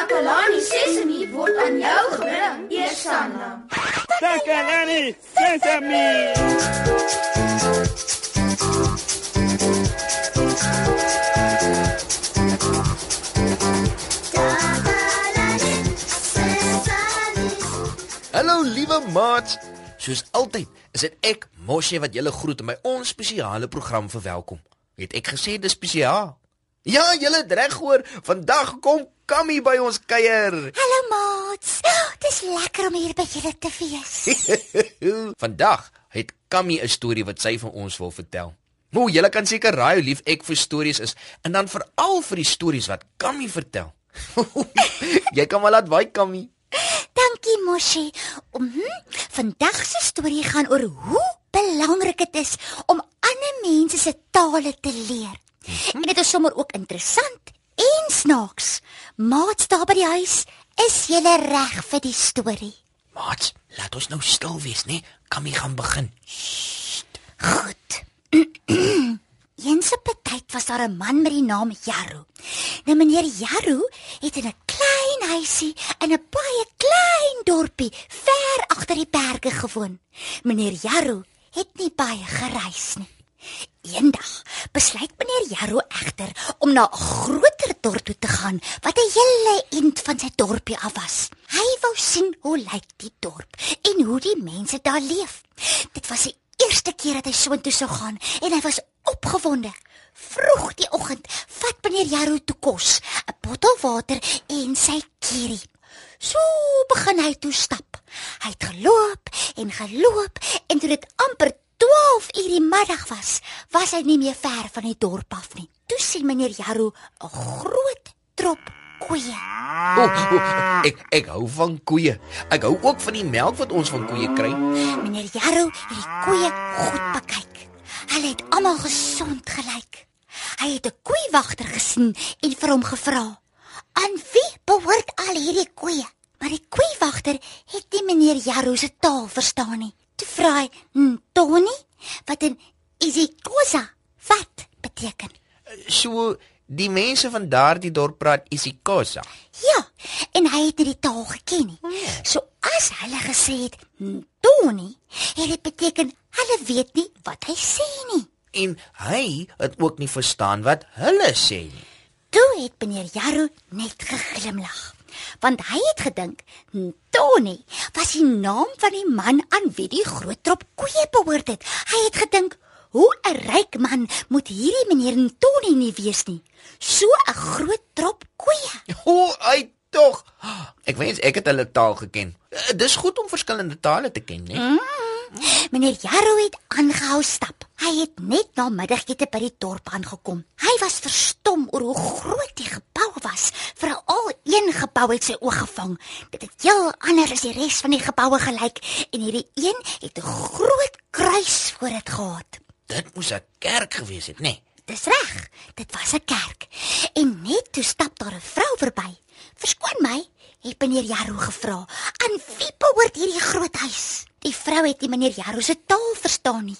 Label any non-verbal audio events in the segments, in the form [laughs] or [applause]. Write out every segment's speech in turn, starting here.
Takalani Sesemi word aan jou gebring, Eersanna. Takalani Sesame. Hallo liewe maats. Soos altyd is dit ek Moshe wat julle groet in my onspesiale program verwelkom. Het ek gesê dis spesiaal? Ja, julle het reg gehoor. Vandag kom Kammy by ons kuier. Hallo maats. [gasps] Dis lekker om hier by julle te wees. [laughs] Vandag het Kammy 'n storie wat sy vir ons wil vertel. Hoe julle kan seker raai hoe lief ek vir stories is en dan veral vir die stories wat Kammy vertel. [laughs] Jy kan maar laat waai Kammy. [gasps] Dankie Moshi. Um, vandag se storie gaan oor hoe belangrik dit is om ander mense se tale te leer. En dit is sommer ook interessant snaaks. Maats daar by die huis, is julle reg vir die storie? Maats, laat ons nou stil wees, né? Kammy gaan begin. Goed. [clears throat] Eens op 'n tyd was daar 'n man met die naam Jaru. Nou meneer Jaru het in 'n klein huisie in 'n baie klein dorpie ver agter die berge gewoon. Meneer Jaru het nie baie gereis nie. Eendag besluit meneer Jaru egter om na 'n groter dorp toe te gaan wat 'n hele eind van sy dorpie af was. Hy wou sien hoe lyk die dorp en hoe die mense daar leef. Dit was die eerste keer dat hy soontoe sou gaan en hy was opgewonde. Vroeg die oggend vat meneer Jaru toe kos, 'n bottel water en sy kierie. So begin hy toe stap. Hy het geloop en geloop en toe dit amper 12 uur die middag was, was hy nie meer ver van die dorp af nie. Toe sien meneer Jaru 'n groot trop koeie. O, oh, oh, ek ek hou van koeie. Ek hou ook van die melk wat ons van koeie kry. Meneer Jaru het die koeie goed bekyk. Hulle het almal gesond gelyk. Hy het 'n koeiwagter gesien en vir hom gevra: "Aan wie behoort al hierdie koeie?" Maar die koeiwagter het nie meneer Jaru se taal verstaan nie. Toe vra hy: "Tony, wat in isiXhosa wat beteken?" So die mense van daardie dorp praat isiXhosa. Ja, en hy het die taal geken nie. So as hulle gesê het Tony, het dit beteken hulle weet nie wat hy sê nie. En hy het ook nie verstaan wat hulle sê nie. Toe het meneer Jaru net geglimlag, want hy het gedink Tony was die naam van die man aan wie die groot trop koeie behoort het. Hy het gedink, hoe 'n ryk man moet hierdie meneer Tony nie wees nie. So 'n groot trop koeie. [laughs] Hoe uit tog. Ek wens ek het hulle taal geken. Eh, Dis goed om verskillende tale te ken, né? Mm. [laughs] Meneer Jaru het aangehou stap. Hy het net na middagete by die dorp aangekom. Hy was verstom oor hoe groot die gebou was. Veral een gebou het sy oog gevang. Dit het heel anders as die res van die geboue gelyk en hierdie een het 'n groot kruis voor dit gehad. Dit moes 'n kerk gewees het, né? Dis reg. Dit was 'n kerk. En net toe stap daar 'n vrou verby. "Verskoon my," het meneer Jaru gevra. "Aan wie behoort hierdie groot huis?" Die vrou het nie meneer Jaru se taal verstaan nie.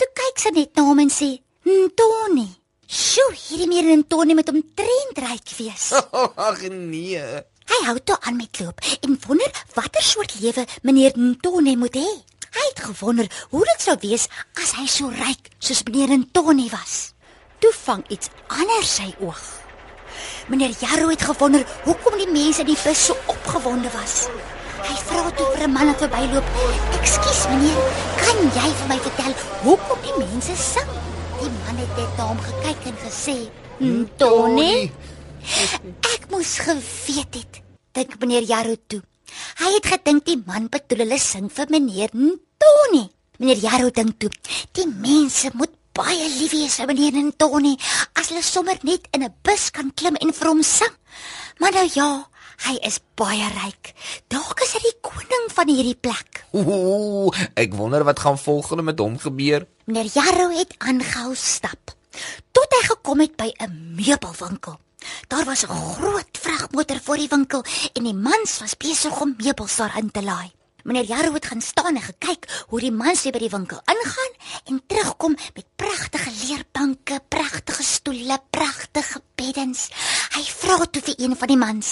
Toe kyk sy net na hom en sê: "Ntoni." "Sjoe, hierdie meneer Ntoni moet omtrent ryk wees." [laughs] Ag nee. Hy hou toe aan met loop en wonder watter soort lewe meneer Ntoni moet hê. Hy het gewonder hoe dit sou wees as hy so ryk soos meneer Ntoni was. Toe vang iets anders sy oog. Meneer Jaru het gewonder hoekom die mense in die bus so opgewonde was. Hy vra toe vir 'n man wat verbyloop: "Ekskuus meneer, kan jy vir my vertel hoekom die mense sing?" Die man het net na hom gekyk en gesê: "Ntoni." Ek moes geweet het, dink meneer Jaru toe. Hy het gedink die man bedoel hulle sing vir meneer Ntoni. Meneer Jaru dink toe, die mense moet baie lief wees vir meneer Ntoni as hulle sommer net in 'n bus kan klim en vir hom sing. Maar nou ja, hy is baie ryk. Dalk is hy die koning van hierdie plek. Ooh, ek wonder wat gaan volgende met hom gebeur. Meneer Jarro het aangehou stap tot hy gekom het by 'n meubelwinkel. Daar was 'n groot vragmotor voor die winkel en die mans was besig om meubels daarin te laai. Meneer Jarro het gaan staan en gekyk hoe die mans by die winkel ingaan en terugkom met pragtige leerbanke, pragtige stoele, pragtige beddens. Hy vra toe vir een van die mans: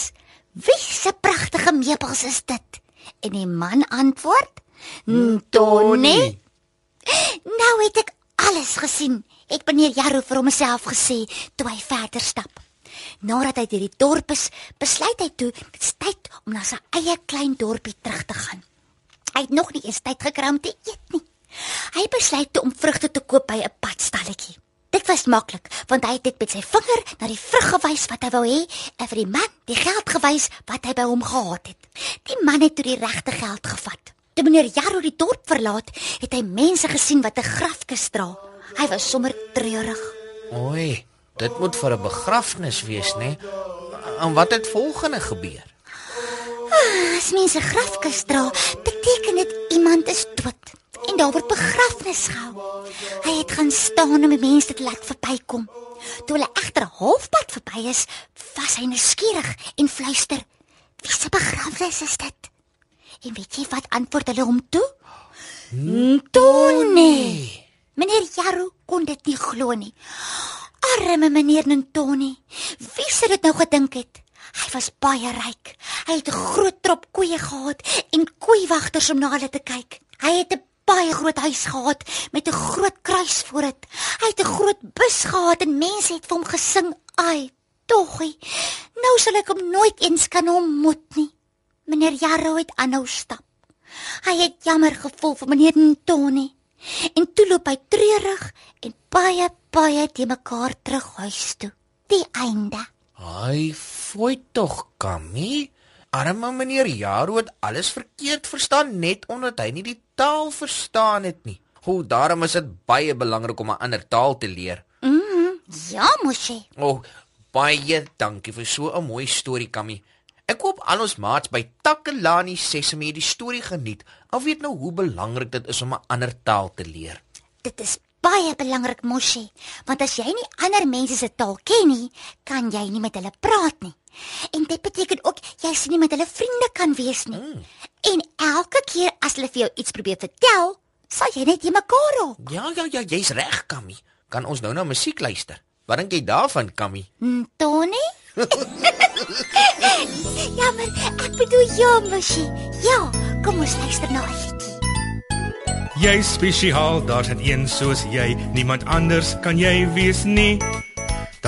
Wie se pragtige meubels is dit? En die man antwoord: "Tony." Nou het ek alles gesien, het meneer Jaru vir homself gesê toe hy verder stap. Nadat hy deur die dorp is, besluit hy toe dit is tyd om na sy eie klein dorpie terug te gaan. Tyd gekry om te eet nie. Hy besluit toe om vrugte te koop by 'n padstalletjie. Dit was maklik, want hy het net met sy vinger na die vrug gewys wat hy wou hê en vir die man die geld gewys wat hy by hom gehad het. Die man het toe die regte geld gevat. Toe meneer Jaro die dorp verlaat, het hy mense gesien wat 'n grafkis dra. Hy was sommer treurig. Oei, dit moet vir 'n begrafnis wees, né? En wat het volgende gebeur? As mense grafkis dra, beteken dit iemand is dood en daar word begrafnis gehou. Hy het gaan staan om die mense te laat verbykom. Toe hulle egter halfpad verby is, was hy nuuskierig en fluister: "Wie se begrafnis is dit?" En weet jy wat antwoord hulle hom toe? Ntoni. Meneer Jaru kon dit nie glo nie. Arme meneer Ntoni. Wie sou dit nou gedink het? Hy was baie ryk. Hy het 'n groot trop koeie gehad en koeiwagters om na hulle te kyk. Hy het 'n baie groot huis gehad met 'n groot kruis voor dit. Hy het 'n groot bus gehad en mense het vir hom gesing. Ai, toggie. Nou sal ek hom nooit eens kan ontmoet nie. Meneer Jarro het aanhou stap. Hy het jammer gevoel vir meneer Ntoni. En toe loop hy treurig en baie baie te mekaar terug huis toe. Die einde. Ai, fooi tog, Kammy. Arme meneer Jaro het alles verkeerd verstaan net omdat hy nie die taal verstaan het nie. Hoe daarom is dit baie belangrik om 'n ander taal te leer. Mhm. Ja, mosie. O, oh, baie dankie vir so 'n mooi storie, Kammy. Ek hoop al ons maats by Takelani Sesame die storie geniet. Al weet nou hoe belangrik dit is om 'n ander taal te leer. Dit is baie belangrik, mosie, want as jy nie ander mense se taal ken nie, kan jy nie met hulle praat nie. En dit beteken ook jy sien nie met hulle vriende kan wees nie. Mm. En elke keer as hulle vir jou iets probeer vertel, sal jy net jy mekaar op. Ja, ja, ja, jy's reg, Kammy. Kan ons nou na musiek luister? Wat dink jy daarvan, Kammy? Hm, Tony? [laughs] ja, maar ek bedoel ja, mosie. Ja, kom ons luister na 'n liedjie. Jy spesiaal, daar's net een soos jy. Niemand anders kan jy wees nie.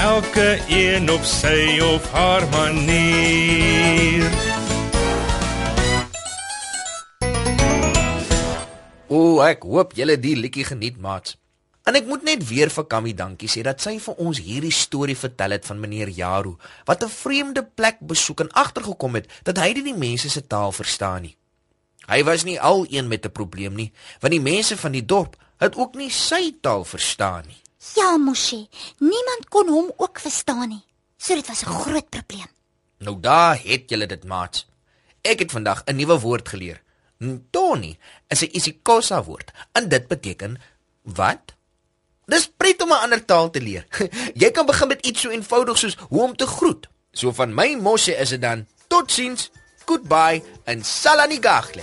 elke een op sy of haar manier. O, ek hoop julle die liedjie geniet, maats. En ek moet net weer vir Kammy dankie sê dat sy vir ons hierdie storie vertel het van meneer Jaru wat 'n vreemde plek besoek en agtergekom het dat hy nie die mense se taal verstaan nie. Hy was nie al een met 'n probleem nie, want die mense van die dorp het ook nie sy taal verstaan nie. Ja, mosie. Niemand kon hom ook verstaan nie. So dit was 'n groot probleem. Nou daar het julle dit, maats. Ek het vandag 'n nuwe woord geleer. Ntoni is 'n isiXhosa woord en dit beteken wat? Dis pret om 'n ander taal te leer. [laughs] Jy kan begin met iets so eenvoudig soos hoe om te groet. So van my mosie is dit dan totsiens, goodbye en salanigagle.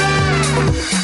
Thank.